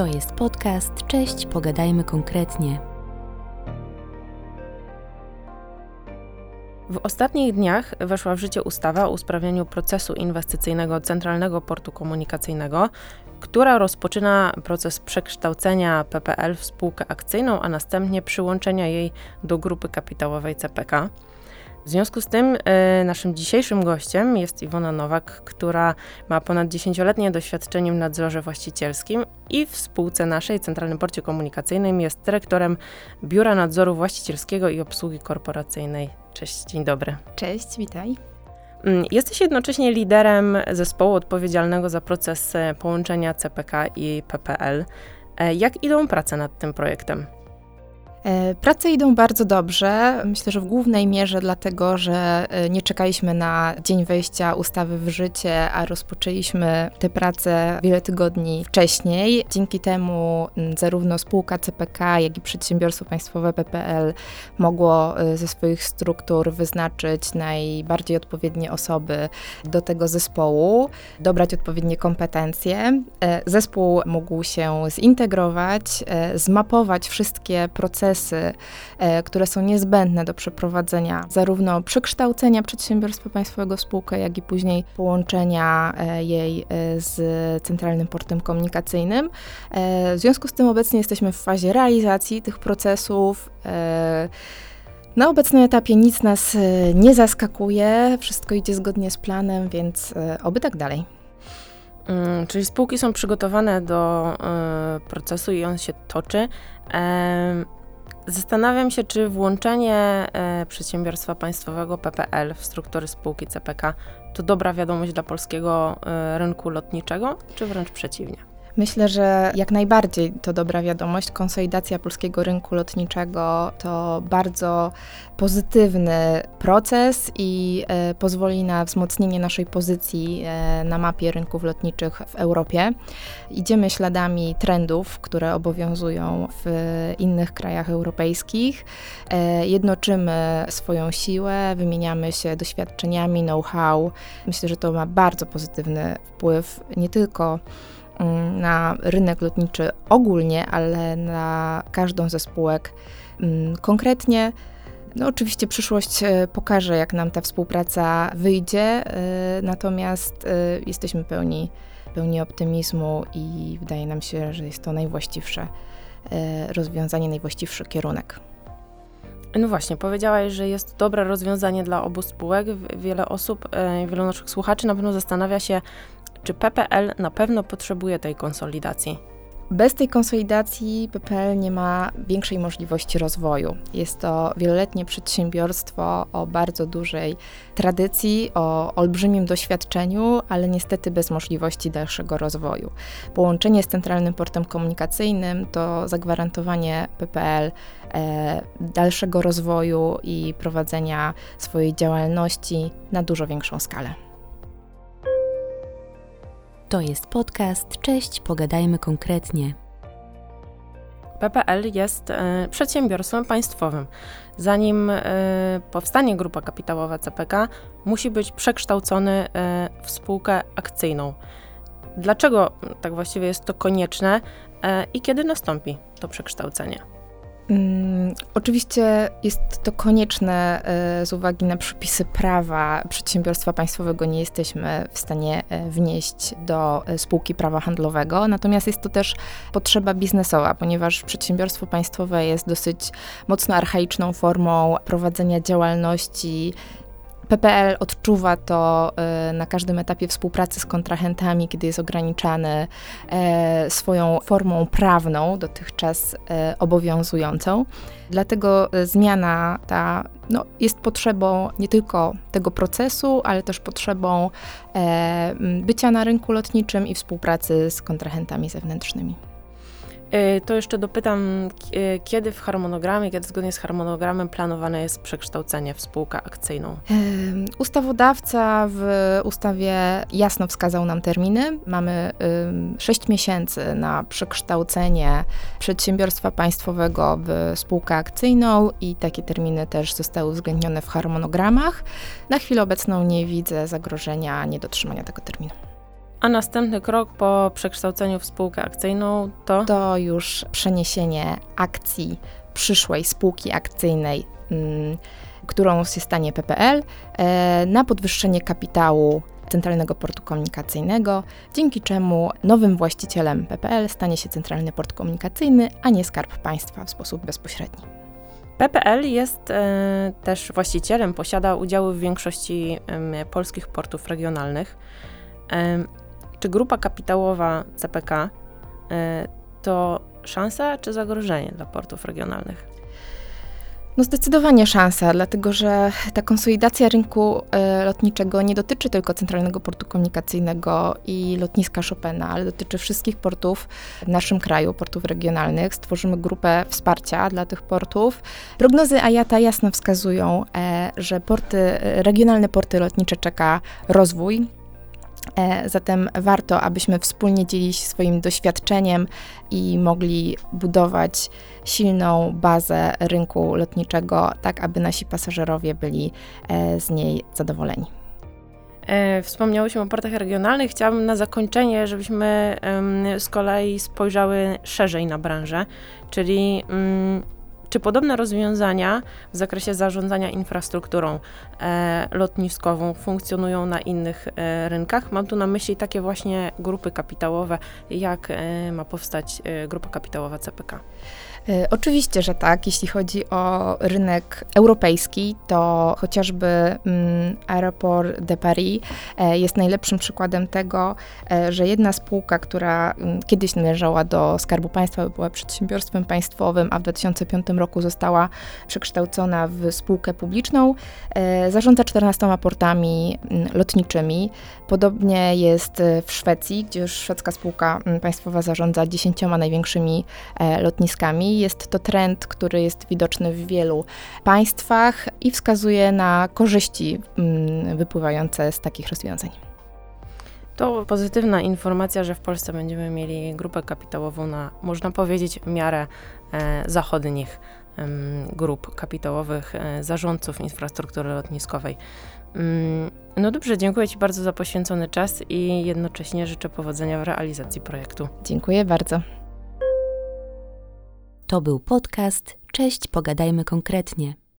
To jest podcast Cześć, pogadajmy konkretnie. W ostatnich dniach weszła w życie ustawa o usprawnieniu procesu inwestycyjnego Centralnego Portu Komunikacyjnego, która rozpoczyna proces przekształcenia PPL w spółkę akcyjną, a następnie przyłączenia jej do grupy kapitałowej CPK. W związku z tym y, naszym dzisiejszym gościem jest Iwona Nowak, która ma ponad 10-letnie doświadczenie w nadzorze właścicielskim i w spółce naszej Centralnym Porcie Komunikacyjnym jest dyrektorem Biura Nadzoru Właścicielskiego i Obsługi Korporacyjnej. Cześć, dzień dobry. Cześć, witaj. Mm, jesteś jednocześnie liderem zespołu odpowiedzialnego za proces połączenia CPK i PPL. E, jak idą prace nad tym projektem? E, prace idą bardzo dobrze. Myślę, że w głównej mierze dlatego, że e, nie czekaliśmy na dzień wejścia ustawy w życie, a rozpoczęliśmy te prace wiele tygodni wcześniej. Dzięki temu zarówno spółka CPK, jak i przedsiębiorstwo państwowe PPL mogło e, ze swoich struktur wyznaczyć najbardziej odpowiednie osoby do tego zespołu, dobrać odpowiednie kompetencje. Zespół mógł się zintegrować, zmapować wszystkie procesy, procesy, e, które są niezbędne do przeprowadzenia zarówno przekształcenia przedsiębiorstwa państwowego w spółkę, jak i później połączenia e, jej e, z Centralnym Portem Komunikacyjnym. W związku z tym obecnie jesteśmy w fazie realizacji tych procesów. Na obecnym etapie nic nas nie zaskakuje, wszystko idzie zgodnie z planem, więc oby tak dalej. Mm, czyli spółki są przygotowane do y, procesu i on się toczy. Zastanawiam się, czy włączenie e, przedsiębiorstwa państwowego PPL w struktury spółki CPK to dobra wiadomość dla polskiego e, rynku lotniczego, czy wręcz przeciwnie? Myślę, że jak najbardziej to dobra wiadomość. Konsolidacja polskiego rynku lotniczego to bardzo pozytywny proces i e, pozwoli na wzmocnienie naszej pozycji e, na mapie rynków lotniczych w Europie. Idziemy śladami trendów, które obowiązują w innych krajach europejskich. E, jednoczymy swoją siłę, wymieniamy się doświadczeniami, know-how. Myślę, że to ma bardzo pozytywny wpływ nie tylko na rynek lotniczy ogólnie, ale na każdą ze spółek mm, konkretnie. No, oczywiście przyszłość e, pokaże, jak nam ta współpraca wyjdzie, e, natomiast e, jesteśmy pełni, pełni optymizmu i wydaje nam się, że jest to najwłaściwsze rozwiązanie, najwłaściwszy kierunek. No właśnie, powiedziałaś, że jest dobre rozwiązanie dla obu spółek. Wiele osób, wielu naszych słuchaczy na pewno zastanawia się, czy PPL na pewno potrzebuje tej konsolidacji? Bez tej konsolidacji PPL nie ma większej możliwości rozwoju. Jest to wieloletnie przedsiębiorstwo o bardzo dużej tradycji, o olbrzymim doświadczeniu, ale niestety bez możliwości dalszego rozwoju. Połączenie z Centralnym Portem Komunikacyjnym to zagwarantowanie PPL e, dalszego rozwoju i prowadzenia swojej działalności na dużo większą skalę. To jest podcast Cześć, pogadajmy konkretnie. PPL jest e, przedsiębiorstwem państwowym. Zanim e, powstanie grupa kapitałowa CPK, musi być przekształcony e, w spółkę akcyjną. Dlaczego tak właściwie jest to konieczne i kiedy nastąpi to przekształcenie? Mm, oczywiście jest to konieczne e, z uwagi na przepisy prawa. Przedsiębiorstwa państwowego nie jesteśmy w stanie e, wnieść do e, spółki prawa handlowego, natomiast jest to też potrzeba biznesowa, ponieważ przedsiębiorstwo państwowe jest dosyć mocno archaiczną formą prowadzenia działalności PPL odczuwa to e, na każdym etapie współpracy z kontrahentami, kiedy jest ograniczany e, swoją formą prawną, dotychczas e, obowiązującą. Dlatego zmiana ta no, jest potrzebą nie tylko tego procesu, ale też potrzebą bycia na rynku lotniczym i współpracy z kontrahentami zewnętrznymi. E, to jeszcze dopytam, e, kiedy w harmonogramie, kiedy zgodnie z harmonogramem planowane jest przekształcenie w spółkę akcyjną? Ustawodawca w ustawie jasno wskazał nam terminy. Mamy 6 miesięcy na przekształcenie przedsiębiorstwa państwowego w spółkę akcyjną i takie terminy też zostały uwzględnione w harmonogramach. Na chwilę obecną nie widzę zagrożenia niedotrzymania tego terminu. A następny krok po przekształceniu w spółkę akcyjną to? To już przeniesienie akcji przyszłej spółki akcyjnej, mm, którą się stanie PPL, e, na podwyższenie kapitału Centralnego Portu Komunikacyjnego, dzięki czemu nowym właścicielem PPL stanie się Centralny Port Komunikacyjny, a nie Skarb Państwa w sposób bezpośredni. PPL jest e, też właścicielem, posiada udziały w większości e, polskich portów regionalnych. Czy grupa kapitałowa CPK e, to szansa czy zagrożenie dla portów regionalnych? No zdecydowanie szansa, dlatego że ta konsolidacja rynku e, lotniczego nie dotyczy tylko Centralnego Portu Komunikacyjnego i lotniska Chopina, ale dotyczy wszystkich portów w naszym kraju, portów regionalnych. Stworzymy grupę wsparcia dla tych portów. Prognozy IATA jasno wskazują, e, że porty, regionalne porty lotnicze czeka rozwój, zatem warto, abyśmy wspólnie dzielili się swoim doświadczeniem i mogli budować silną bazę rynku lotniczego, tak aby nasi pasażerowie byli e, z niej zadowoleni. E, wspomniałyśmy o portach regionalnych. Chciałabym na zakończenie, żebyśmy z kolei spojrzały szerzej na branżę, czyli mm, czy podobne rozwiązania w zakresie zarządzania infrastrukturą e, lotniskową funkcjonują na innych e, rynkach? Mam tu na myśli takie właśnie grupy kapitałowe, jak e, ma powstać e, grupa kapitałowa CPK. E, oczywiście, że tak. Jeśli chodzi o rynek europejski, to chociażby mm, Aéroport de Paris e, jest najlepszym przykładem tego, e, że jedna spółka, która mm, kiedyś należała do Skarbu Państwa, była przedsiębiorstwem państwowym, a w 2005 roku została przekształcona w spółkę publiczną, zarządza 14 portami mm, lotniczymi. Podobnie jest w Szwecji, gdzie już szwedzka spółka państwowa zarządza 10 największymi lotniskami. Jest to trend, który jest widoczny w wielu państwach i wskazuje na korzyści mm, wypływające z takich rozwiązań. To pozytywna informacja, że w Polsce będziemy mieli grupę kapitałową na, można powiedzieć, miarę e, zachodnich grup kapitałowych e, zarządców infrastruktury lotniskowej. Mm, no dobrze, dziękuję Ci bardzo za poświęcony czas i jednocześnie życzę powodzenia w realizacji projektu. Dziękuję bardzo. To był podcast. Cześć, pogadajmy konkretnie.